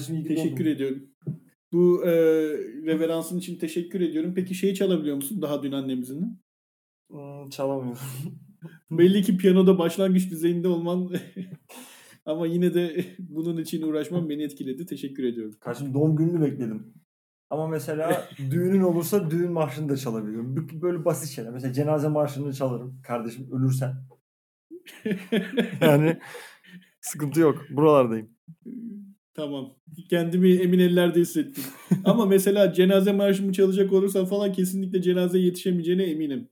Kardeşim iyi Teşekkür doğdun. ediyorum. Bu e, reveransın için teşekkür ediyorum. Peki şeyi çalabiliyor musun daha dün annemizin? Hmm, çalamıyorum. Belli ki piyanoda başlangıç düzeyinde olman ama yine de bunun için uğraşman beni etkiledi. Teşekkür ediyorum. Kardeşim doğum gününü bekledim. Ama mesela düğünün olursa düğün marşını da çalabiliyorum. B- Böyle basit şeyler. Mesela cenaze marşını çalarım. Kardeşim ölürsen. Yani sıkıntı yok. Buralardayım. Tamam. Kendimi emin ellerde hissettim. Ama mesela cenaze marşımı çalacak olursan falan kesinlikle cenazeye yetişemeyeceğine eminim.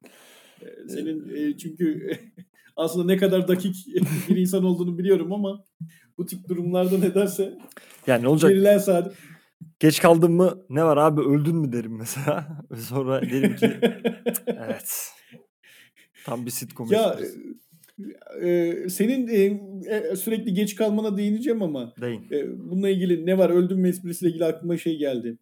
Ee, Senin e, çünkü aslında ne kadar dakik bir insan olduğunu biliyorum ama bu tip durumlarda nedense Yani ne olacak? verilen saat Geç kaldın mı ne var abi öldün mü derim mesela. Sonra derim ki evet. Tam bir sitcom ya esprisi. E, e, senin e, e, sürekli geç kalmana değineceğim ama Değil. e, bununla ilgili ne var öldüm mü esprisiyle ilgili aklıma şey geldi.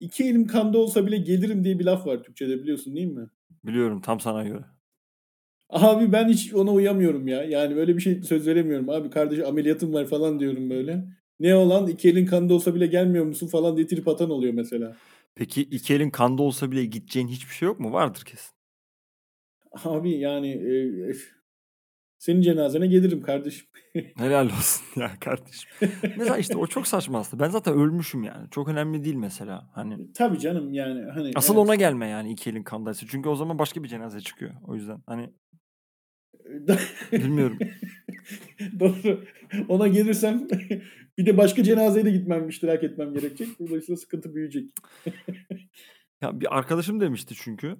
İki elim kanda olsa bile gelirim diye bir laf var Türkçe'de biliyorsun değil mi? Biliyorum tam sana göre. Abi ben hiç ona uyamıyorum ya. Yani böyle bir şey söz veremiyorum. Abi kardeş ameliyatım var falan diyorum böyle. Ne olan iki elin kanda olsa bile gelmiyor musun falan diye trip atan oluyor mesela. Peki iki elin kanda olsa bile gideceğin hiçbir şey yok mu? Vardır kesin. Abi yani e, senin cenazene gelirim kardeşim. Helal olsun ya kardeşim. mesela işte o çok saçma aslında. Ben zaten ölmüşüm yani. Çok önemli değil mesela. Hani Tabii canım yani hani asıl evet. ona gelme yani iki elin kandaysa. Çünkü o zaman başka bir cenaze çıkıyor. O yüzden hani bilmiyorum. Doğru. Ona gelirsem bir de başka cenazeye de gitmem, iştirak etmem gerekecek. Dolayısıyla sıkıntı büyüyecek. Ya bir arkadaşım demişti çünkü.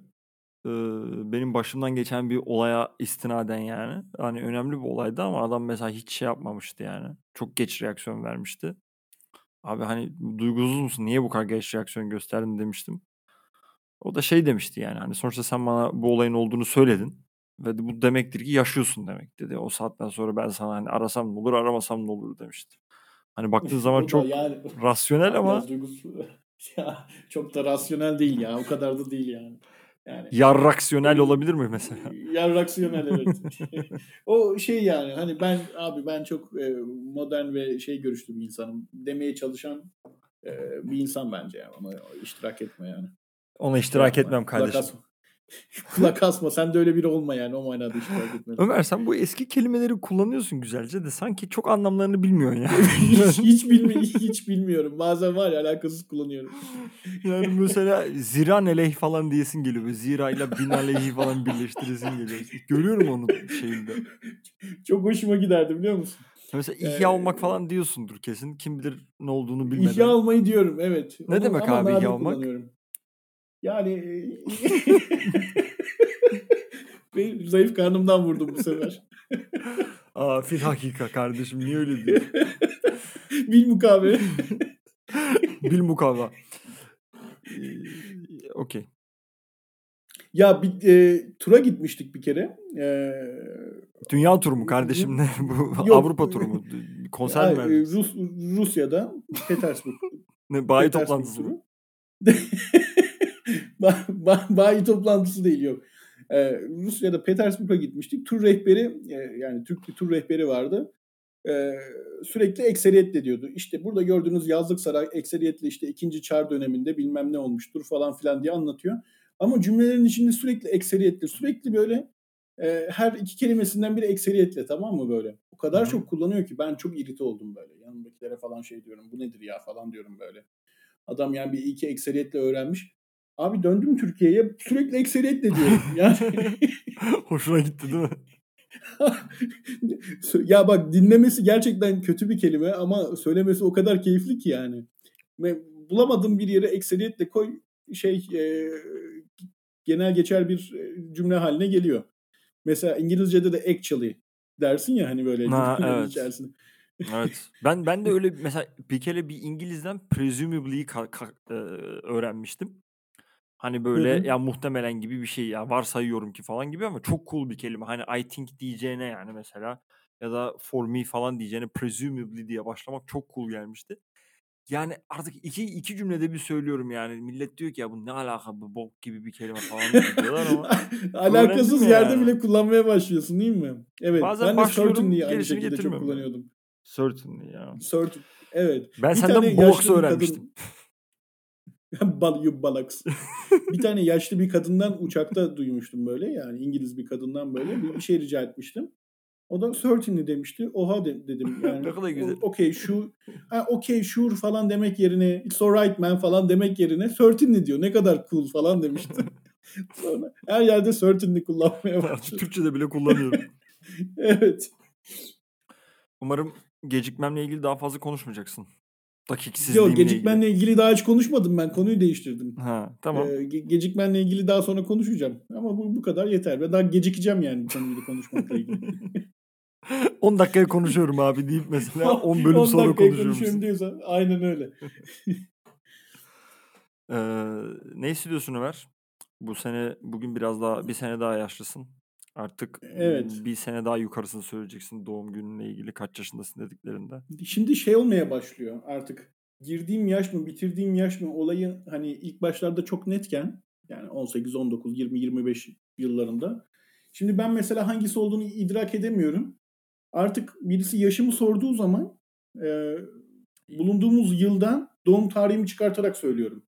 Benim başımdan geçen bir olaya istinaden yani. Hani önemli bir olaydı ama adam mesela hiç şey yapmamıştı yani. Çok geç reaksiyon vermişti. Abi hani duygusuz musun? Niye bu kadar geç reaksiyon gösterdin demiştim. O da şey demişti yani hani sonuçta sen bana bu olayın olduğunu söyledin. Ve bu demektir ki yaşıyorsun demek dedi. O saatten sonra ben sana hani arasam ne olur aramasam ne olur demişti. Hani baktığın zaman çok yani rasyonel ama ya çok da rasyonel değil ya. O kadar da değil yani. Yani yarraksiyonel olabilir mi mesela? Yarraksiyonel evet. o şey yani hani ben abi ben çok e, modern ve şey görüşlü bir insanım demeye çalışan e, bir insan bence yani. Ona iştirak etme yani. Ona iştirak etmem kardeşim. asma. Kulak asma. Sen de öyle biri olma yani. O manada iştirak etme. Ömer sen bu eski kelimeleri kullanıyorsun güzelce de sanki çok anlamlarını bilmiyorsun ya. hiç, hiç, bilmi hiç bilmiyorum. Bazen var ya alakasız kullanıyorum. yani mesela zira neleyh falan diyesin geliyor. Böyle Zira ile binaleyhi falan birleştiresin geliyor. Görüyorum onun şeyinde. Çok hoşuma giderdi biliyor musun? Mesela Ee, ihya olmak falan diyorsundur kesin. Kim bilir ne olduğunu bilmeden. İhya olmayı diyorum evet. Ne demek ama abi ihya olmak? Yani e, benim zayıf karnımdan vurdum bu sefer. Aa fil hakika kardeşim niye öyle diyorsun? Bil mukabele. Bil mukava. Ee, Okey. Ya bir e, tura gitmiştik bir kere. E, Dünya turu mu kardeşim ne? Bu Yok. Avrupa turu mu? Konser mi? e, verdiniz? Rus, Rusya'da Petersburg. Ne, bayi Petersburg toplantısı mı? Bayi toplantısı değil yok. Ee, Rusya'da Petersburg'a gitmiştik. Tur rehberi e, yani Türk bir tur rehberi vardı. Ee, sürekli ekseriyetle diyordu. İşte burada gördüğünüz yazlık saray ekseriyetle işte ikinci çar döneminde bilmem ne olmuştur falan filan diye anlatıyor. Ama cümlelerin içinde sürekli ekseriyetle sürekli böyle e, her iki kelimesinden biri ekseriyetle tamam mı böyle? O kadar Hı hı. çok kullanıyor ki ben çok irite oldum böyle. Yanımdakilere falan şey diyorum bu nedir ya falan diyorum böyle. Adam yani bir iki ekseriyetle öğrenmiş. Abi döndüm Türkiye'ye sürekli ekseriyetle diyorum. Yani Hoşuna gitti değil mi? ya bak dinlemesi gerçekten kötü bir kelime ama söylemesi o kadar keyifli ki yani. Ve bulamadığım bir yere ekseriyetle koy şey e, genel geçer bir e, cümle haline geliyor. Mesela İngilizce'de de actually dersin ya hani böyle Ha, evet. içerisinde. Evet. Ben ben de öyle mesela bir kere bir İngiliz'den presumably'yi e, öğrenmiştim. Hani böyle Hı ya muhtemelen gibi bir şey ya varsayıyorum ki falan gibi ama çok cool bir kelime. Hani I think diyeceğine yani mesela ya da for me falan diyeceğine presumably diye başlamak çok cool gelmişti. Yani artık iki iki cümlede bir söylüyorum yani. Millet diyor ki ya bu ne alaka bu bok gibi bir kelime falan diyorlar ama Alakasız Öğrendim yerde yani. bile kullanmaya başlıyorsun değil mi? Evet. Bazen ben de başlıyorum, certainly'yi aynı gerisini şekilde çok getirmiyorum kullanıyordum. Certainly ya. Certain. Evet. Ben senden tane box yaşlı bir kadın- öğrenmiştim. Bal you bollocks. bir tane yaşlı bir kadından uçakta duymuştum böyle. Yani İngiliz bir kadından böyle bir, bir şey rica etmiştim. O da certainly demişti. Oha de- dedim. Yani, Ne kadar güzel. Okey şu okey sure falan demek yerine it's alright man falan demek yerine certainly diyor. Ne kadar cool falan demişti. Sonra her yerde certainly kullanmaya başladı. Türkçe'de bile kullanıyorum. evet. Umarım gecikmemle ilgili daha fazla konuşmayacaksın. Dakiksizliğimle Yok gecikmenle ilgili daha hiç konuşmadım ben. Konuyu değiştirdim. ilgili. Ha, tamam. Ee, ge- gecikmenle ilgili daha sonra konuşacağım. Ama bu, bu kadar yeter. Ben daha gecikeceğim yani bu konuyla konuşmakla ilgili. 10 dakikaya konuşuyorum abi deyip mesela 10 bölüm 10 sonra konuşuyorum. konuşuyorum diyorsa aynen öyle. Ee, ne hissediyorsun Ömer? Bu sene bugün biraz daha bir sene daha yaşlısın. Artık Evet. bir sene daha yukarısını söyleyeceksin doğum gününle ilgili kaç yaşındasın dediklerinde. Şimdi şey olmaya başlıyor artık. Girdiğim yaş mı, bitirdiğim yaş mı olayı hani ilk başlarda çok netken yani 18, 19, 20, 25 yıllarında. Şimdi ben mesela hangisi olduğunu idrak edemiyorum. Artık birisi yaşımı sorduğu zaman e, bulunduğumuz yıldan doğum tarihimi çıkartarak söylüyorum.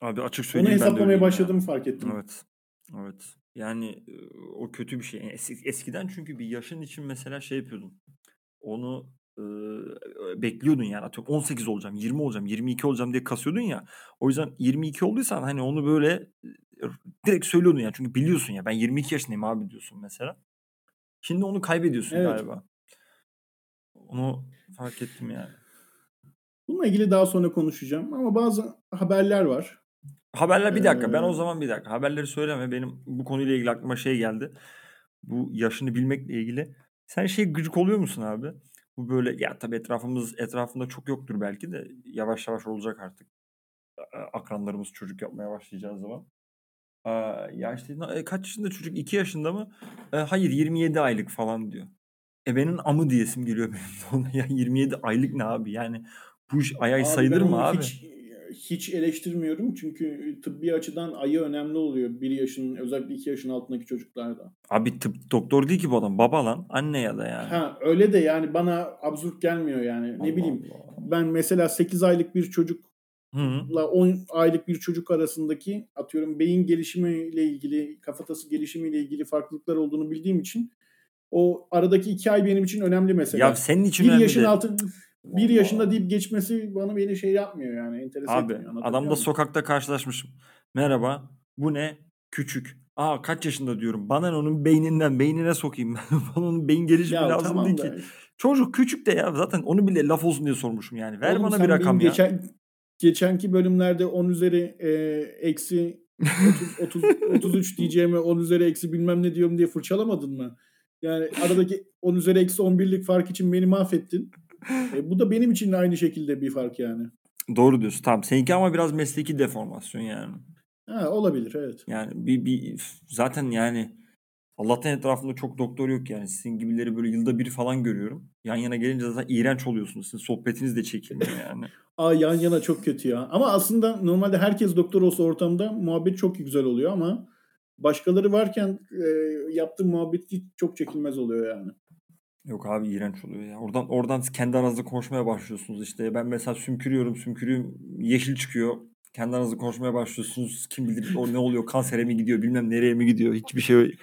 Abi açık Onu söyleyeyim ben de hesaplamaya öyleyim ya. başladığımı fark ettim. Evet. Evet. Yani e, o kötü bir şey. Yani es- eskiden çünkü bir yaşın için mesela şey yapıyordun. Onu e, bekliyordun yani. Atıyorum 18 olacağım, 20 olacağım, 22 olacağım diye kasıyordun ya. O yüzden 22 olduysan hani onu böyle e, direkt söylüyordun yani. Çünkü biliyorsun ya ben 22 yaşındayım abi diyorsun mesela. Şimdi onu kaybediyorsun Evet. galiba. Onu fark ettim yani. Bununla ilgili daha sonra konuşacağım ama bazı haberler var. Haberler bir dakika. Ben o zaman bir dakika. Haberleri söyleme. Benim bu konuyla ilgili aklıma şey geldi. Bu yaşını bilmekle ilgili. Sen şey gıcık oluyor musun abi? Bu böyle ya tabii etrafımız etrafında çok yoktur belki de yavaş yavaş olacak artık. Akranlarımız çocuk yapmaya başlayacağı zaman. Ya işte kaç yaşında çocuk? 2 yaşında mı? E, hayır 27 aylık falan diyor. E benim amı diyesim geliyor benim de ona. Ya 27 aylık ne abi? Yani bu iş ay ay sayılır mı abi? Hiç, hiç eleştirmiyorum çünkü tıbbi açıdan ayı önemli oluyor. Bir yaşın özellikle iki yaşın altındaki çocuklarda. Abi tıp doktor değil ki bu adam. Baba lan. Anne ya da yani. Ha öyle de yani bana absürt gelmiyor yani. Ne Allah bileyim Allah. ben mesela 8 aylık bir çocukla Hı hı. 10 aylık bir çocuk arasındaki atıyorum beyin gelişimiyle ilgili, kafatası gelişimiyle ilgili farklılıklar olduğunu bildiğim için o aradaki iki ay benim için önemli mesela. Ya senin için bir önemli yaşın altı bir yaşında deyip geçmesi bana beni şey yapmıyor yani enteresan Abi adamla muyum? sokakta karşılaşmışım. Merhaba. Bu ne? Küçük. Aa kaç yaşında diyorum. Bana onun beyninden beynine sokayım. Bana onun beyin gelişimi Ya lazım tamam değil da ki. Çocuk küçük de ya. Zaten onu bile laf olsun diye sormuşum yani. Ver Oğlum bana bir rakam ya. Geçen, geçenki bölümlerde 10 üzeri e, eksi 30, 30, 33 diyeceğime 10 üzeri eksi bilmem ne diyorum diye fırçalamadın mı? Yani aradaki 10 üzeri eksi 11'lik fark için beni mahvettin. E, bu da benim için aynı şekilde bir fark yani. Doğru diyorsun. Tamam. Seninki ama biraz mesleki deformasyon yani. Ha, olabilir evet. Yani bir, bir zaten yani Allah'tan etrafında çok doktor yok yani. Sizin gibileri böyle yılda bir falan görüyorum. Yan yana gelince zaten iğrenç oluyorsunuz. Sizin sohbetiniz de çekilmiyor yani. Aa yan yana çok kötü ya. Ama aslında normalde herkes doktor olsa ortamda muhabbet çok güzel oluyor ama başkaları varken e, yaptığım muhabbet hiç çok çekilmez oluyor yani. Yok abi iğrenç oluyor ya. Oradan oradan kendi aranızda konuşmaya başlıyorsunuz işte. Ben mesela sümkürüyorum, sümkürüğüm yeşil çıkıyor. Kendi aranızda konuşmaya başlıyorsunuz. Kim bilir o ne oluyor? Kansere mi gidiyor? Bilmem nereye mi gidiyor? Hiçbir şey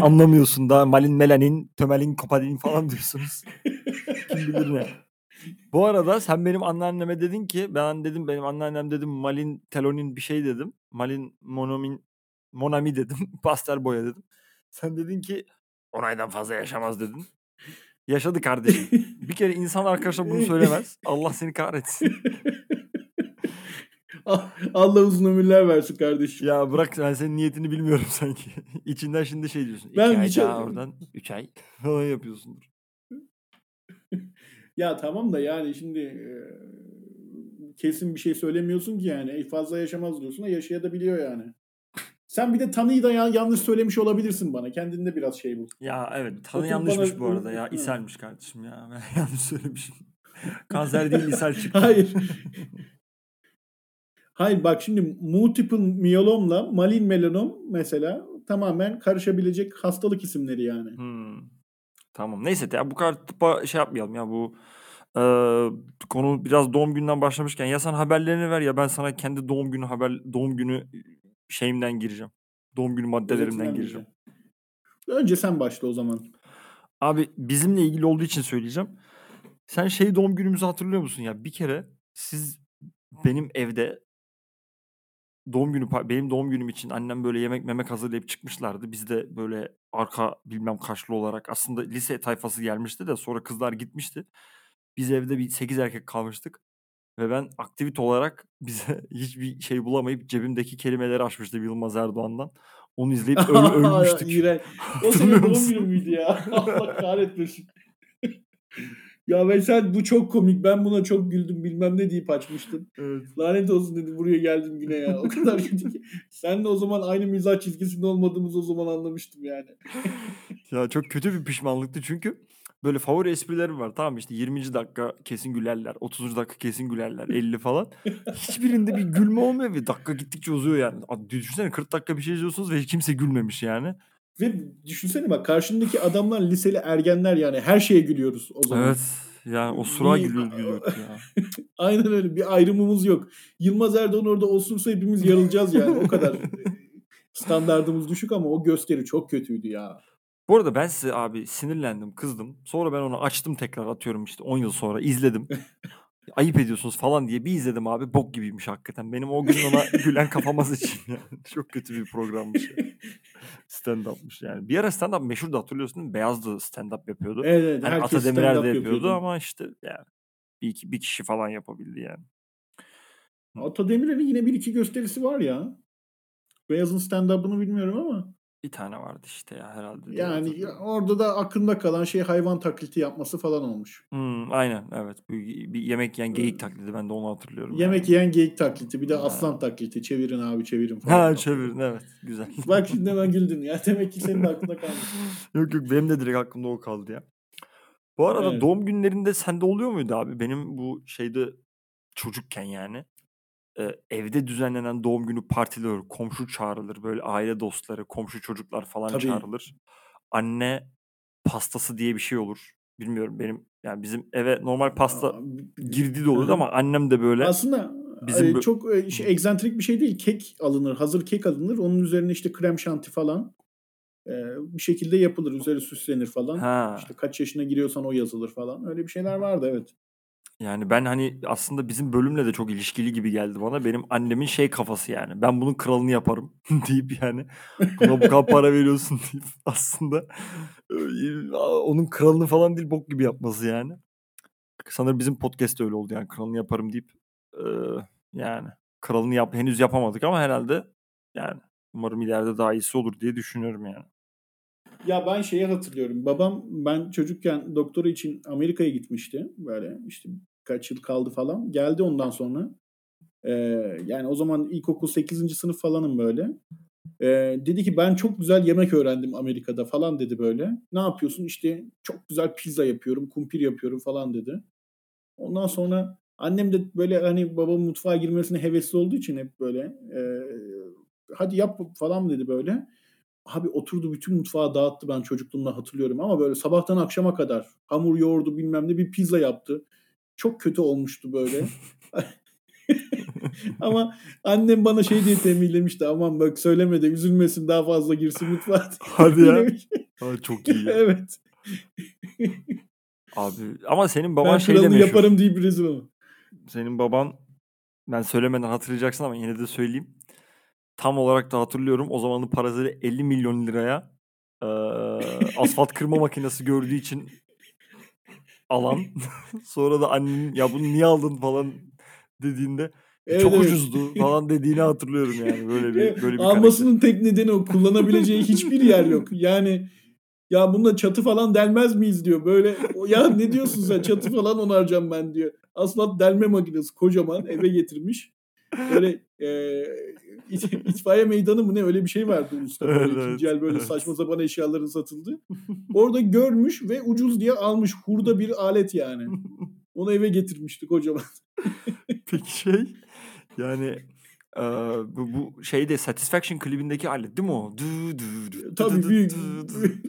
anlamıyorsun da. Malin melanin, tömelin kopadin falan diyorsunuz. Kim bilir ne. Bu arada sen benim anneanneme dedin ki ben dedim benim anneannem dedim malin telonin bir şey dedim. Malin monomin monami dedim. Pastel boya dedim. Sen dedin ki 10 aydan fazla yaşamaz dedin. Yaşadı kardeşim. Bir kere insan arkadaşa bunu söylemez. Allah seni kahretsin. Allah uzun ömürler versin kardeşim. Ya bırak ben senin niyetini bilmiyorum sanki. İçinden şimdi şey diyorsun. İki Ben ay hiç- daha oradan. Üç ay falan yapıyorsundur. Ya tamam da yani şimdi e, kesin bir şey söylemiyorsun ki yani. E, fazla yaşamaz diyorsun da yaşayabiliyor yani. Sen bir de tanıyı da ya- yanlış söylemiş olabilirsin bana. Kendinde biraz şey bul. Ya evet tanı Otur yanlışmış bana- bu arada ya. Hı. İshalmiş kardeşim ya. Ben yanlış söylemişim. Kanser değil ishal çıktı. Hayır. Hayır bak şimdi multiple miyelomla malin melanom mesela tamamen karışabilecek hastalık isimleri yani. Hmm. Tamam. Neyse ya bu kadar tıpa şey yapmayalım ya bu eee, konu biraz doğum gününden başlamışken ya sen haberlerini ver ya ben sana kendi doğum günü haber doğum günü şeyimden gireceğim. Doğum günü maddelerimden gireceğim. Önce sen başla o zaman. Abi bizimle ilgili olduğu için söyleyeceğim. Sen şey doğum günümüzü hatırlıyor musun ya? Bir kere siz benim evde doğum günü benim doğum günüm için annem böyle yemek memek hazırlayıp çıkmışlardı. Biz de böyle arka bilmem kaçlı olarak aslında lise tayfası gelmişti de sonra kızlar gitmişti. Biz evde bir 8 erkek kalmıştık. Ve ben aktivite olarak bize hiçbir şey bulamayıp cebimdeki kelimeleri açmıştım Yılmaz Erdoğan'dan. Onu izleyip öl- ölmüştük. İğrenç. O senin doğum günün müydü ya? Allah kahretmesin. ya ben sen bu çok komik. Ben buna çok güldüm bilmem ne deyip açmıştın. Evet. Lanet olsun dedi buraya geldim yine ya. O kadar kötü ki. Sen de o zaman aynı mizah çizgisinde olmadığımızı o zaman anlamıştım yani. Ya çok kötü bir pişmanlıktı çünkü böyle favori esprilerim var. Tamam işte 20. dakika kesin gülerler. 30. dakika kesin gülerler. 50 falan. Hiçbirinde bir gülme olmuyor ve dakika gittikçe uzuyor yani. Abi Düşünsene 40 dakika bir şey izliyorsunuz ve kimse gülmemiş yani. Ve düşünsene bak karşındaki adamlar liseli ergenler yani her şeye gülüyoruz o zaman. Evet. Yani o sura Bir- gülüyor gülüyor ya. Aynen öyle bir ayrımımız yok. Yılmaz Erdoğan orada osursa hepimiz yarılacağız yani o kadar. Standardımız düşük ama o gösteri çok kötüydü ya. Bu arada ben size abi sinirlendim, kızdım. Sonra ben onu açtım tekrar atıyorum işte 10 yıl sonra izledim. Ayıp ediyorsunuz falan diye bir izledim abi. Bok gibiymiş hakikaten. Benim o gün ona gülen kafamaz için yani. Çok kötü bir programmış. ya. Stand-up'mış yani. Bir ara stand-up meşhurdu hatırlıyorsun değil mi? Beyazdı stand-up yapıyordu. Evet, evet Yani herkes Ata Demirer de yapıyordu yapıyordu. ama işte yani bir, iki, bir kişi falan yapabildi yani. Ata Demirer'in yine bir iki gösterisi var ya. Beyaz'ın stand-up'ını bilmiyorum ama. Bir tane vardı işte ya herhalde. Yani hatırlıyorum. orada da aklımda kalan şey hayvan taklidi yapması falan olmuş. Hmm, aynen evet. Bir, bir yemek yiyen geyik taklidi ben de onu hatırlıyorum. Yemek yani. yiyen geyik taklidi bir de Ha. aslan taklidi. Çevirin abi çevirin falan. Ha çevirin evet güzel. Bak şimdi hemen güldün ya. Demek ki senin de aklında kalmış. yok yok benim de direkt aklımda o kaldı ya. Bu arada Evet. doğum günlerinde sende oluyor muydu abi? Benim bu şeyde çocukken yani e, evde düzenlenen doğum günü partileri olur. Komşu çağrılır. Böyle aile dostları, komşu çocuklar falan Tabii. çağrılır. Anne pastası diye bir şey olur. Bilmiyorum benim yani bizim eve normal pasta girdi de olurdu ama annem de böyle Aslında Bizim e, çok e, şey, egzantrik bir şey değil. Kek alınır. Hazır kek alınır. Onun üzerine işte krem şanti falan e, bir şekilde yapılır. Üzeri süslenir falan. ha İşte kaç yaşına giriyorsan o yazılır falan. Öyle bir şeyler vardı evet. Yani ben hani aslında bizim bölümle de çok ilişkili gibi geldi bana. Benim annemin şey kafası yani. Ben bunun kralını yaparım deyip yani buna bu kadar para veriyorsun deyip aslında onun kralını falan değil bok gibi yapması yani. Sanırım bizim podcast öyle oldu yani kralını yaparım deyip e, yani kralını yap henüz yapamadık ama herhalde yani umarım ileride daha iyisi olur diye düşünüyorum yani. Ya ben şeyi hatırlıyorum. Babam ben çocukken doktora için Amerika'ya gitmişti. Böyle işte kaç yıl kaldı falan. Geldi ondan sonra. Ee, yani o zaman ilkokul 8. sınıf falanım böyle. Ee, dedi ki ben çok güzel yemek öğrendim Amerika'da falan dedi böyle. Ne yapıyorsun? İşte çok güzel pizza yapıyorum, kumpir yapıyorum falan dedi. Ondan sonra annem de böyle hani babamın mutfağa girmesine hevesli olduğu için hep böyle e, hadi yap falan dedi böyle. Abi oturdu bütün mutfağı dağıttı ben çocukluğumda hatırlıyorum ama böyle sabahtan akşama kadar hamur yoğurdu bilmem ne bir pizza yaptı. Çok kötü olmuştu böyle. ama annem bana şey diye tembihlemişti aman bak söyleme de üzülmesin daha fazla girsin mutfağa. Hadi ya. Demiş. Aa, çok iyi ya. evet. Abi ama senin baban ben şey de kralını meşhur. yaparım deyip rezil olma. Senin baban ben söylemeden hatırlayacaksın ama yine de söyleyeyim. Tam olarak da hatırlıyorum. O zamanın parasıyla 50 milyon liraya eee, asfalt kırma makinesi gördüğü için alan. Sonra da annenin ya bunu niye aldın falan dediğinde "E, Evet, çok evet. ucuzdu falan dediğini hatırlıyorum yani. Böyle bir böyle bir Almasının tek nedeni o. Kullanabileceği hiçbir yer yok. Yani ya bununla çatı falan delmez miyiz diyor. Böyle ya ne diyorsun sen çatı falan onaracağım ben diyor. Asfalt delme makinesi kocaman eve getirmiş. Böyle e, itfaiye meydanı mı ne öyle bir şey vardı. Böyle Evet, ikinci el böyle evet. saçma sapan eşyaların satıldı. Orada görmüş ve ucuz diye almış. Hurda bir alet yani. Onu eve getirmişti kocaman. Peki şey yani eee, bu, bu şeyde Satisfaction klibindeki alet değil mi o? Dü, dü, dü, Tabii dü, büyük. dü, dü.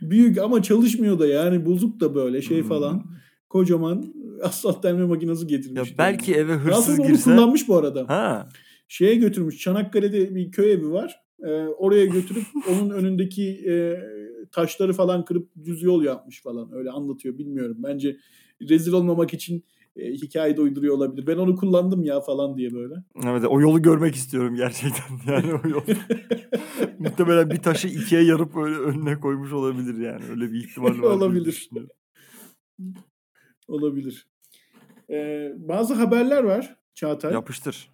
Büyük ama çalışmıyor da yani bozuk da böyle şey falan. Hmm. Kocaman asfalt delme makinesi Ya getirmiş. belki eve hırsız onu girse. kullanmış bu arada. Ha. Şeye götürmüş. Çanakkale'de bir köy evi var. Ee, oraya götürüp onun önündeki e, taşları falan kırıp düz yol yapmış falan. Öyle anlatıyor bilmiyorum. Bence rezil olmamak için e, hikaye de uyduruyor olabilir. Ben onu kullandım ya falan diye böyle. Evet o yolu görmek istiyorum gerçekten. Yani o yol. Muhtemelen bir taşı ikiye yarıp öyle önüne koymuş olabilir yani. Öyle bir ihtimal var. Olabilir. Olabilir. Ee, bazı haberler var Çağatay. Yapıştır.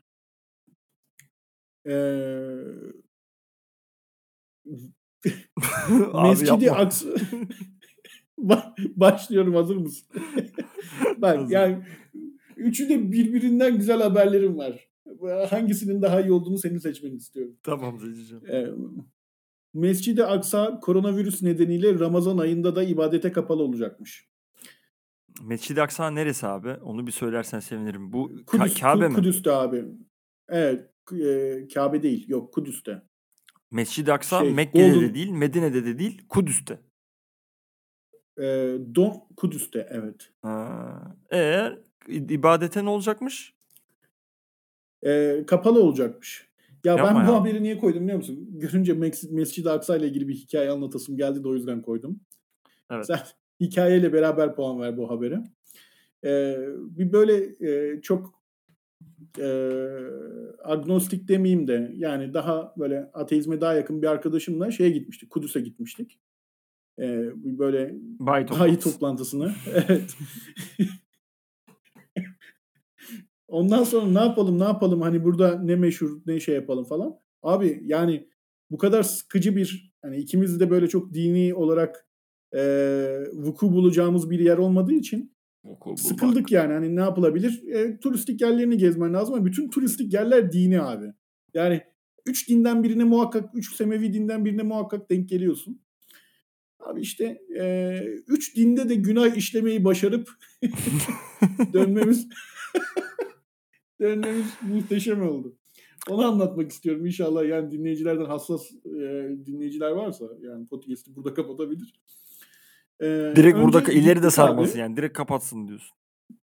Ee, Mescidi. Aksa... Ba- Başlıyorum hazır mısın? Bak Hazır. yani üçü de birbirinden güzel haberlerim var. Hangisinin daha iyi olduğunu senin seçmeni istiyorum. Tamam seçeceğim. Ee, Mescid-i Aksa koronavirüs nedeniyle Ramazan ayında da ibadete kapalı olacakmış. Mescid-i Aksa neresi abi? Onu bir söylersen sevinirim. Bu Ka- Kudüs, Kabe Ku- mi? Kudüs'te abi. Evet. E, Kabe değil. Yok Kudüs'te. Mescid-i Aksa Şey, Mekke'de de Golden- değil, Medine'de de değil, Kudüs'te. Ee, Don Kudüs'te evet. Ha. Eğer ibadete ne olacakmış? Ee, kapalı olacakmış. Ya Yapma ben bu ya. haberi niye koydum biliyor musun? Görünce Mes- Mescid-i Aksa ile ilgili bir hikaye anlatasım geldi de o yüzden koydum. Evet. Sen hikayeyle beraber puan ver bu habere. Ee, bir böyle e, çok e, agnostik demeyeyim de yani daha böyle ateizme daha yakın bir arkadaşımla şeye gitmiştik. Kudüs'e gitmiştik. Bir böyle Bay bayi toplantısı. toplantısına. evet. Ondan sonra ne yapalım ne yapalım hani burada ne meşhur ne şey yapalım falan. Abi yani bu kadar sıkıcı bir hani ikimiz de böyle çok dini olarak e, vuku bulacağımız bir yer olmadığı için sıkıldık yani. Hani ne yapılabilir? E, turistik yerlerini gezmen lazım ama bütün turistik yerler dini abi. Yani üç dinden birine muhakkak, üç Semevi dinden birine muhakkak denk geliyorsun. Abi işte e, üç dinde de günah işlemeyi başarıp dönmemiz dönmemiz muhteşem oldu. Onu anlatmak istiyorum inşallah yani dinleyicilerden hassas e, dinleyiciler varsa yani podcast'i burada kapatabilir. E, Direkt burada ileri de sarmasın abi. yani. Direkt kapatsın diyorsun.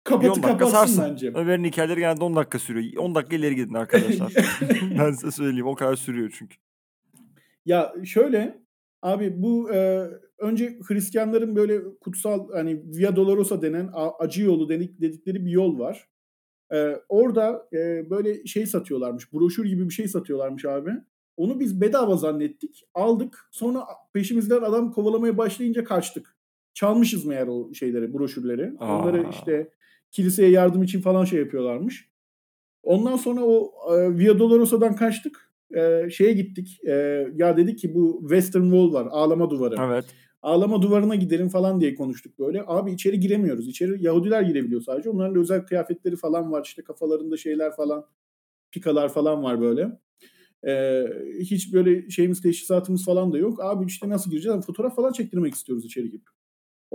Kapatı 10 dakika kapatsın sarsın. bence. Ömer'in hikayeleri genelde 10 dakika sürüyor. 10 dakika ileri gidin arkadaşlar. ben size söyleyeyim. O kadar sürüyor çünkü. Ya şöyle abi bu e, önce Hristiyanların böyle kutsal hani Via Dolorosa denen acı yolu dedik, dedikleri bir yol var. E, orada e, böyle şey satıyorlarmış. Broşür gibi bir şey satıyorlarmış abi. Onu biz bedava zannettik. Aldık. Sonra peşimizden adam kovalamaya başlayınca kaçtık. Çalmışız meğer o şeyleri, broşürleri. Onları Aa. işte kiliseye yardım için falan şey yapıyorlarmış. Ondan sonra o e, Via Dolorosa'dan kaçtık. E, şeye gittik. E, ya dedik ki bu Western Wall var. Ağlama duvarı. Evet. Ağlama duvarına gidelim falan diye konuştuk böyle. Abi içeri giremiyoruz. İçeri Yahudiler girebiliyor sadece. Onların da özel kıyafetleri falan var. İşte kafalarında şeyler falan. Pikalar falan var böyle. E, hiç böyle şeyimiz teşhisatımız falan da yok. Abi işte nasıl gireceğiz? Fotoğraf falan çektirmek istiyoruz içeri girip.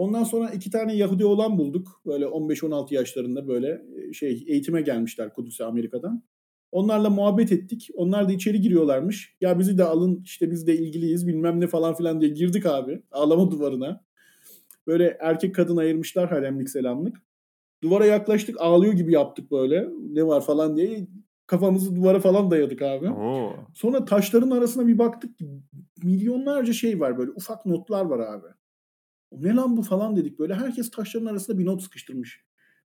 Ondan sonra iki tane Yahudi olan bulduk. Böyle 15-16 yaşlarında böyle e, şey eğitime gelmişler Kudüs'e Amerika'dan. Onlarla muhabbet ettik. Onlar da içeri giriyorlarmış. Ya bizi de alın işte biz de ilgiliyiz bilmem ne falan filan diye girdik abi. Ağlama duvarına. Böyle erkek kadın ayırmışlar haremlik selamlık. Duvara yaklaştık ağlıyor gibi yaptık böyle. Ne var falan diye. Kafamızı duvara falan dayadık abi. Oo. Sonra taşların arasına bir baktık. Milyonlarca şey var böyle ufak notlar var abi. Ne lan bu falan dedik böyle. Herkes taşların arasına bir not sıkıştırmış.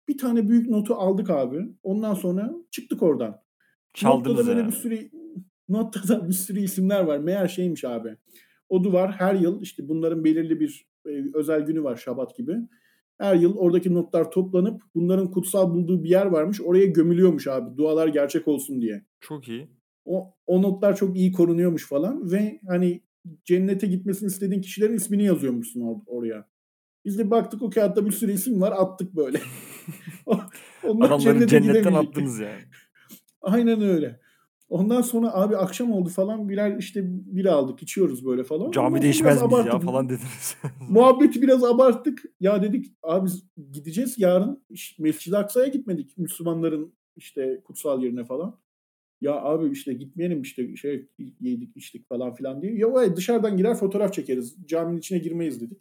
Bir tane büyük notu aldık abi. Ondan sonra çıktık oradan. Çaldınız Notta da böyle yani. bir sürü notta da bir sürü isimler var. Meğer şeymiş abi. O duvar her yıl işte bunların belirli bir e, özel günü var Şabat gibi. Her yıl oradaki notlar toplanıp bunların kutsal bulduğu bir yer varmış. Oraya gömülüyormuş abi. Dualar gerçek olsun diye. Çok iyi. O, o notlar çok iyi korunuyormuş falan ve hani cennete gitmesini istediğin kişilerin ismini yazıyormuşsun or- oraya. Biz de baktık o kağıtta bir sürü isim var attık böyle. Onlar Adamları cennete cennetten attınız yani. Aynen öyle. Ondan sonra abi akşam oldu falan birer işte bir aldık içiyoruz böyle falan. Camide içmez miyiz ya falan dediniz. Muhabbeti biraz abarttık. Ya dedik abi gideceğiz yarın Mescid-i Aksa'ya gitmedik. Müslümanların işte kutsal yerine falan. Ya abi işte gitmeyelim işte şey yedik içtik falan filan diye. Ya vay dışarıdan girer fotoğraf çekeriz. Caminin içine girmeyiz dedik.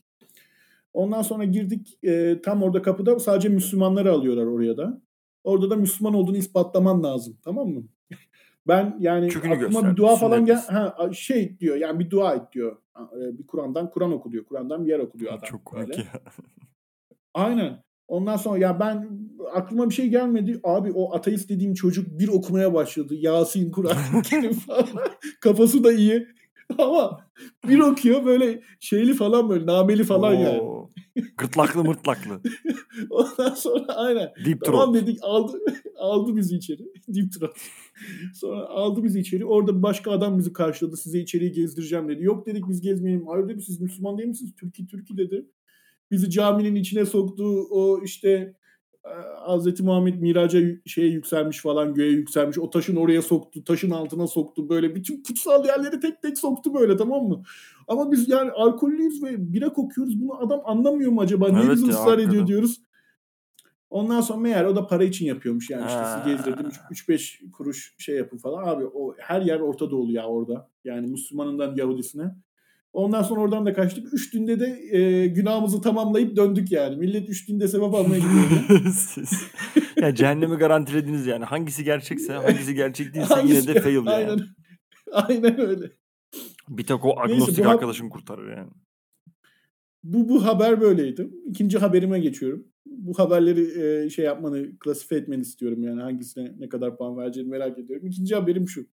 Ondan sonra girdik e, tam orada kapıda sadece Müslümanları alıyorlar oraya da. Orada da Müslüman olduğunu ispatlaman lazım. Tamam mı? Ben yani Çükünü aklıma göster, bir dua falan gel ha şey diyor yani bir dua et diyor. E, Bir Kur'an'dan Kur'an oku diyor. Kur'an'dan bir yer oku diyor adam. Çok komik ya. Aynen. Ondan sonra ya ben aklıma bir şey gelmedi. Abi o ateist dediğim çocuk bir okumaya başladı. Yasin, Kur'an, falan. Kafası da iyi. Ama bir okuyor böyle şeyli falan böyle nameli falan yani. Oo. Gırtlaklı mırtlaklı. Ondan sonra aynen. Deep Tamam throat. dedik aldı aldı bizi içeri. Deep throat. Sonra aldı bizi içeri. Orada başka adam bizi karşıladı. Size içeriği gezdireceğim dedi. Yok dedik biz gezmeyelim. Hayır dedi siz Müslüman değil misiniz? Türkiye Türkiye dedi. Bizi caminin içine soktu. O işte e, Hazreti Muhammed miraca şeye yükselmiş falan göğe yükselmiş. O taşın oraya soktu. Taşın altına soktu. Böyle bütün kutsal yerleri tek tek soktu böyle tamam mı? Ama biz yani alkollüyüz ve bira kokuyoruz. Bunu adam anlamıyor mu acaba? Niye Evet bizim ya, ısrar ediyor diyoruz. Ondan sonra meğer o da para için yapıyormuş yani işte sizi gezdirdim 3-5 kuruş şey yapın falan. Abi o her yer Orta Doğulu ya orada. Yani Müslümanından Yahudisine. Ondan sonra oradan da kaçtık. Üç günde de e, günahımızı tamamlayıp döndük yani. Millet üç günde sevap almaya gidiyor. Siz, ya cehennemi garantilediniz yani. Hangisi gerçekse, hangisi gerçek değilse yine Hangisi- de fail yani. Aynen. Aynen öyle. Bir tek o Neyse, agnostik bu hap- arkadaşın kurtarır yani. Bu, bu haber böyleydi. İkinci haberime geçiyorum. Bu haberleri e, şey yapmanı, klasife etmeni istiyorum yani. Hangisine ne kadar puan vereceğini merak ediyorum. İkinci haberim şu.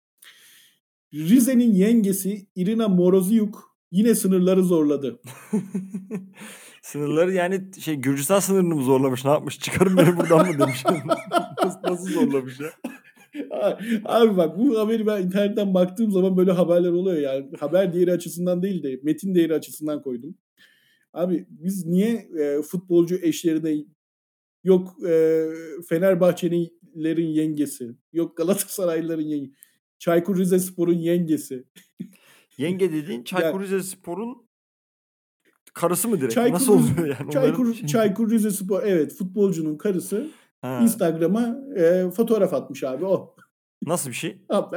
Rize'nin yengesi Irina Moroziuk yine sınırları zorladı. Sınırları yani şey Gürcistan sınırını mı zorlamış ne yapmış çıkarın beni buradan mı demiş. nasıl, nasıl zorlamış ya? Abi bak bu haberi ben internetten baktığım zaman böyle haberler oluyor yani. Haber değeri açısından değil de metin değeri açısından koydum. Abi biz niye e, futbolcu eşlerine yok e, Fenerbahçelilerin yengesi, yok Galatasaraylıların yengesi, Çaykur Rizespor'un yengesi. Yenge dediğin Çaykur Rizespor'un karısı mı direkt? Çaykur, nasıl oluyor yani? Çaykur, Onların şey- Çaykur Rizespor evet futbolcunun karısı Ha, Instagram'a e, fotoğraf atmış abi o. Nasıl bir şey? Abi,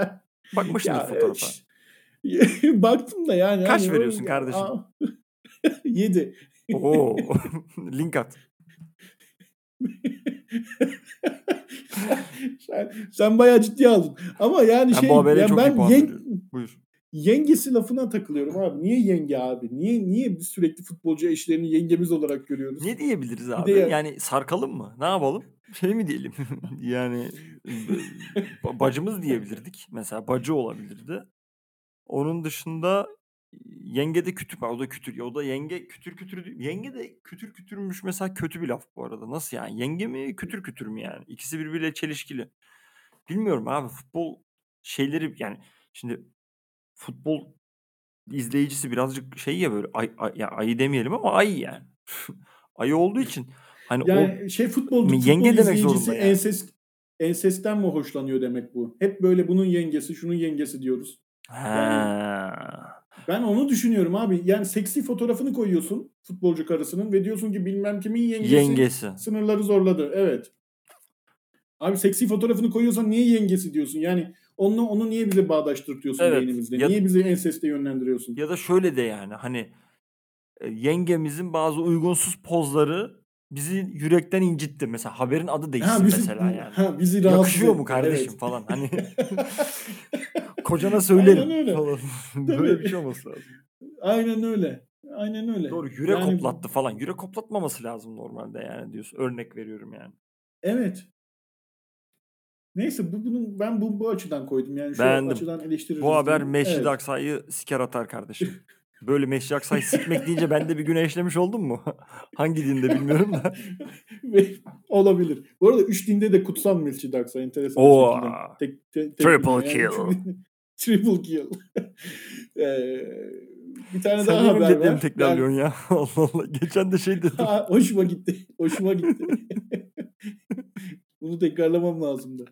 Bakmışsındır Ya, fotoğrafa. Baktım da yani. Kaç hani o- veriyorsun kardeşim? Aa, Yedi. Oo. Link at. sen, sen bayağı ciddiye aldın. Ama yani Ben şey ya ben yen-. Buyur. Yengesi lafına takılıyorum abi. Niye yenge abi? Niye niye biz sürekli futbolcu eşlerini yengemiz olarak görüyoruz? Ne diyebiliriz de abi? ya- Yani sarkalım mı? Ne yapalım? Şey mi diyelim? yani ba- bacımız diyebilirdik. Mesela bacı olabilirdi. Onun dışında yenge de kütür. O da kütür. Ya o da yenge kütür kütür. Yenge de kütür kütürmüş mesela kötü bir laf bu arada. Nasıl yani? Yenge mi kütür kütür mü yani? İkisi birbiriyle çelişkili. Bilmiyorum abi futbol şeyleri yani şimdi futbol izleyicisi birazcık şey ya böyle ay, ay, ya ayı demeyelim ama ay yani. ayı olduğu için hani o Yani şey futbol, futbol Yenge demek izleyicisi zorunda yani. enses, ensesten mi hoşlanıyor demek bu? Hep böyle bunun yengesi, şunun yengesi diyoruz. Ha. Ben onu düşünüyorum abi. Yani seksi fotoğrafını koyuyorsun futbolcu karısının ve diyorsun ki bilmem kimin yengesi, Yengesi. sınırları zorladı. Evet. Abi seksi fotoğrafını koyuyorsan niye yengesi diyorsun? Yani onu onu niye bize bağdaştırtıyorsun Evet. beynimizde? Ya- niye bizi enseste yönlendiriyorsun? Ya da şöyle de yani hani e, yengemizin bazı uygunsuz pozları bizi yürekten incitti. Mesela haberin adı değişsin bizi, mesela yani. Ha, bizi rahatsız Yakışıyor mu kardeşim Evet. falan hani kocana söylerim falan. Böyle bir şey olması lazım. Aynen öyle. Aynen öyle. Doğru yürek Yani- koplattı falan. Yürek koplatmaması lazım normalde yani diyorsun. Örnek veriyorum yani. Evet. Neyse bu bunun ben bu bu açıdan koydum yani şu Beğendim. açıdan eleştiririz. Bu haber. Mescid Evet. Aksa'yı siker atar kardeşim. Böyle Mescid Aksa'yı sikmek deyince ben de bir güne eşlemiş oldum mu? Hangi dinde bilmiyorum da. Olabilir. Bu arada üç dinde de kutsal Mescid Aksa enteresan. Oo. Tek, te- tek Triple bir- kill. triple kill. Ee, bir tane Sen daha haber var. tekrarlıyorsun ya? Allah Allah. Geçen de şey dedim. Ha, hoşuma gitti. Hoşuma gitti. Bunu tekrarlamam lazımdı.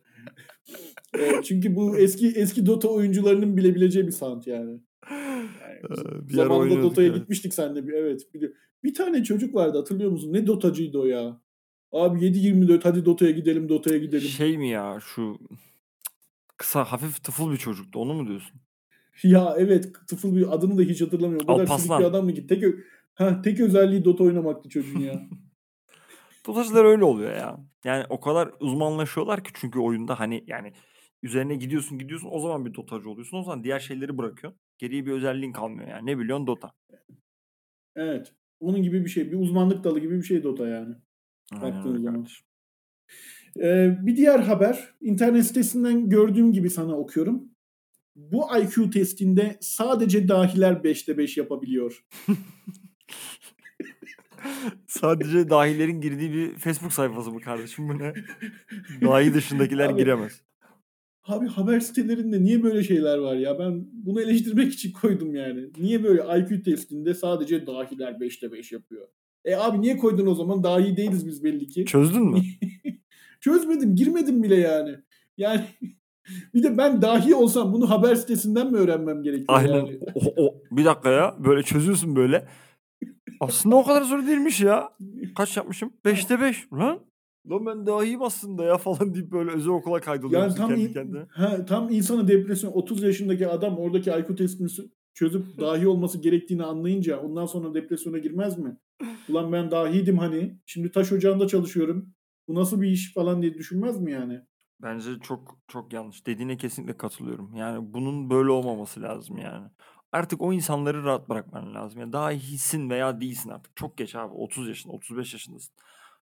Ee, çünkü bu eski eski Dota oyuncularının bilebileceği bir sound yani. yani biz Ee, bir zamanında Dota'ya evet. gitmiştik seninle bir evet. Bir, bir tane çocuk vardı hatırlıyor musun? Ne Dotacıydı o ya? Abi 7-24 hadi Dota'ya gidelim Dota'ya gidelim. Şey mi ya şu Kısa, hafif tıfıl bir çocuktu. Onu mu diyorsun? Ya evet tıfıl bir adını da hiç hatırlamıyorum. O kadar silik Alpaslan. bir adamdı ki tek, ha, tek özelliği Dota oynamaktı çocuğun ya. Dotacılar öyle oluyor ya. Yani o kadar uzmanlaşıyorlar ki çünkü oyunda hani yani üzerine gidiyorsun gidiyorsun o zaman bir dotacı oluyorsun. O zaman diğer şeyleri bırakıyorsun. Geriye bir özelliğin kalmıyor yani. Ne biliyorsun Dota. evet. Onun gibi bir şey. Bir uzmanlık dalı gibi bir şey Dota yani. Baktığın zaman. kardeşim. Ee, bir diğer haber. internet sitesinden gördüğüm gibi sana okuyorum. Bu IQ testinde sadece dahiler 5'te 5 yapabiliyor. Sadece dahilerin girdiği bir Facebook sayfası mı kardeşim bu ne? Dahi dışındakiler Abi, giremez. Abi haber sitelerinde niye böyle şeyler var ya? Ben bunu eleştirmek için koydum yani. Niye böyle IQ testinde sadece dahiler 5'te 5 yapıyor? E abi niye koydun o zaman? Dahi değiliz biz belli ki. Çözdün mü? Çözmedim, girmedim bile yani. Yani bir de ben dahi olsam bunu haber sitesinden mi öğrenmem gerekiyor Aynen. yani? O, o, bir dakika ya. Böyle çözüyorsun böyle. Aslında o kadar zor değilmiş ya. Kaç yapmışım? 5'te 5. Lan. Lan ben dahiyim aslında ya falan deyip böyle özel okula kaydoluyorsun Yani tam kendi in- kendine. ha, tam insanı depresyon 30 yaşındaki adam oradaki IQ testini çözüp dahi olması gerektiğini anlayınca ondan sonra depresyona girmez mi? Ulan ben dahiydim hani. Şimdi taş ocağında çalışıyorum. Bu nasıl bir iş falan diye düşünmez mi yani? Bence çok çok yanlış. Dediğine kesinlikle katılıyorum. Yani bunun böyle olmaması lazım yani. Artık o insanları rahat bırakman lazım. Yani daha iyisin veya değilsin artık. Çok geç abi. 30 yaşında, 35 yaşındasın.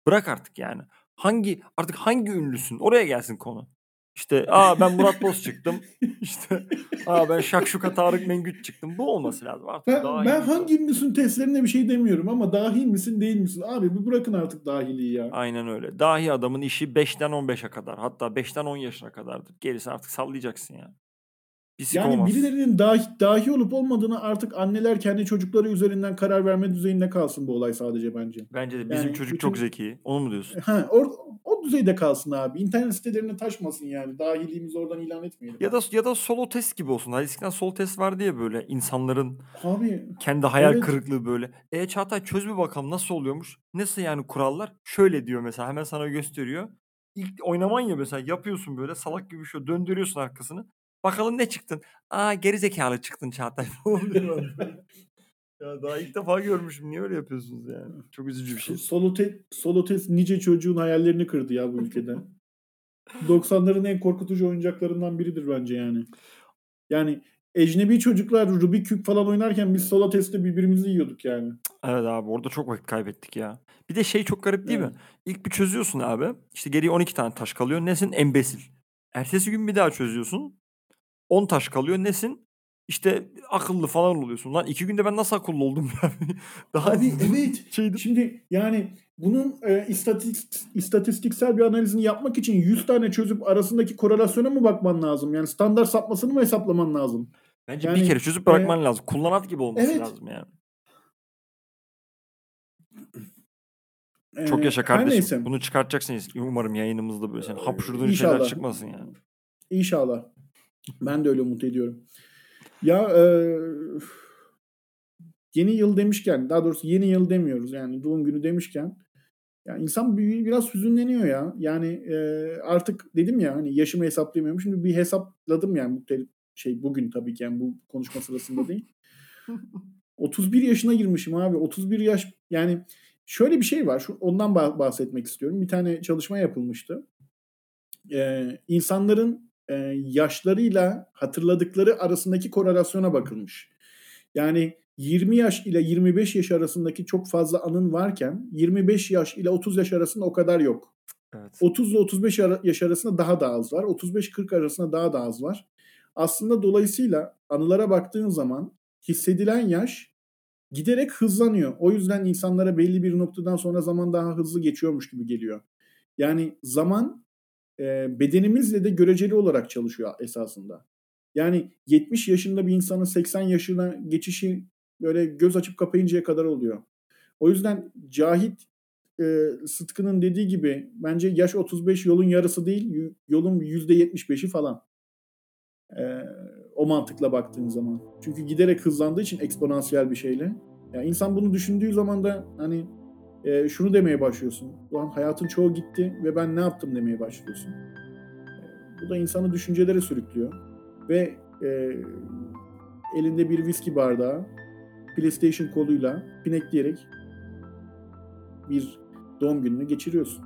Bırak artık yani. Hangi artık hangi ünlüsün? Oraya gelsin konu. İşte aa ben Murat Boz çıktım. İşte aa ben Şakşuka Tarık Mengüç çıktım. Bu olması lazım artık. Ben, daha ben hangi ünlüsün testlerine bir şey demiyorum ama dahi misin değil misin? Abi bir bırakın artık dahiliği ya. Aynen öyle. Dahi adamın işi 5'ten 15'e kadar. Hatta 5'ten 10 yaşına kadardır. Gerisi artık sallayacaksın ya. Pisik Yani olmaz. birilerinin dahi, dahi olup olmadığını artık anneler kendi çocukları üzerinden karar verme düzeyinde kalsın bu olay sadece bence. Bence de bizim Yani çocuk bütün- çok zeki. Onu mu diyorsun? Ha, or, o düzeyde kalsın abi. İnternet sitelerine taşmasın yani. Dahiliğimizi oradan ilan etmeyelim. Ya da ya da solo test gibi olsun. Hani eskiden solo test vardı ya böyle insanların Abi kendi hayal Evet. kırıklığı böyle. E Çağatay çöz bir bakalım nasıl oluyormuş? Nasıl yani kurallar? Şöyle diyor mesela hemen sana gösteriyor. İlk oynaman ya mesela yapıyorsun böyle salak gibi şöyle döndürüyorsun arkasını. Bakalım ne çıktın? Aa geri zekalı çıktın Çağatay. falan diyor. ya daha ilk defa görmüşüm. Niye öyle yapıyorsunuz yani? Çok üzücü bir şey. solo, te, solo test nice çocuğun hayallerini kırdı ya bu ülkede. 90'ların en korkutucu oyuncaklarından biridir bence yani. Yani ecnebi çocuklar Rubik küp falan oynarken biz solo testte birbirimizi yiyorduk yani. Evet abi orada çok vakit kaybettik ya. Bir de şey çok garip değil mi? Evet. İlk bir çözüyorsun abi. İşte geriye 12 tane taş kalıyor. Nesin? Embesil. Ertesi gün bir daha çözüyorsun. 10 taş kalıyor. Nesin? İşte akıllı falan oluyorsun. Lan iki günde ben nasıl akıllı oldum ya? Daha Abi evet. şeydi. Şimdi yani bunun e, istatistik, istatistiksel bir analizini yapmak için 100 tane çözüp arasındaki korelasyona mı bakman lazım? Yani standart sapmasını mı hesaplaman lazım? Bence Yani, bir kere çözüp e, bırakman lazım. Kullanat gibi olması evet. lazım yani. E, Çok yaşa her kardeşim. neyse. Bunu çıkartacaksınız. Umarım yayınımızda böyle senin hapşırdığın şeyler İnşallah. çıkmasın yani. İnşallah. Ben de öyle umut ediyorum. Ya e, yeni yıl demişken daha doğrusu yeni yıl demiyoruz yani doğum günü demişken ya insan bir, biraz hüzünleniyor ya. Yani e, artık dedim ya hani yaşımı hesaplayamıyorum. Şimdi bir hesapladım yani bu şey bugün tabii ki yani bu konuşma sırasında değil. 31 yaşına girmişim abi. 31 yaş yani şöyle bir şey var. Şu, ondan bah- bahsetmek istiyorum. Bir tane çalışma yapılmıştı. Ee, insanların e, yaşlarıyla hatırladıkları arasındaki korelasyona bakılmış. Yani 20 yaş ile 25 yaş arasındaki çok fazla anın varken 25 yaş ile 30 yaş arasında o kadar yok. Evet. 30 ile 35 ara- yaş arasında daha da az var. 35-40 arasında daha da az var. Aslında dolayısıyla anılara baktığın zaman hissedilen yaş giderek hızlanıyor. O yüzden insanlara belli bir noktadan sonra zaman daha hızlı geçiyormuş gibi geliyor. Yani zaman e, bedenimizle de göreceli olarak çalışıyor esasında. Yani 70 yaşında bir insanın 80 yaşına geçişi böyle göz açıp kapayıncaya kadar oluyor. O yüzden Cahit e, Sıtkı'nın dediği gibi bence yaş 35 yolun yarısı değil, yolun %75'i falan. E, o mantıkla baktığın zaman. Çünkü giderek hızlandığı için eksponansiyel bir şeyle. Ya insan bunu düşündüğü zaman da hani e, şunu demeye başlıyorsun. Ulan hayatın çoğu gitti ve ben ne yaptım demeye başlıyorsun. E, Bu da insanı düşüncelere sürüklüyor. Ve e, elinde bir viski bardağı, PlayStation koluyla pinekleyerek bir doğum gününü geçiriyorsun.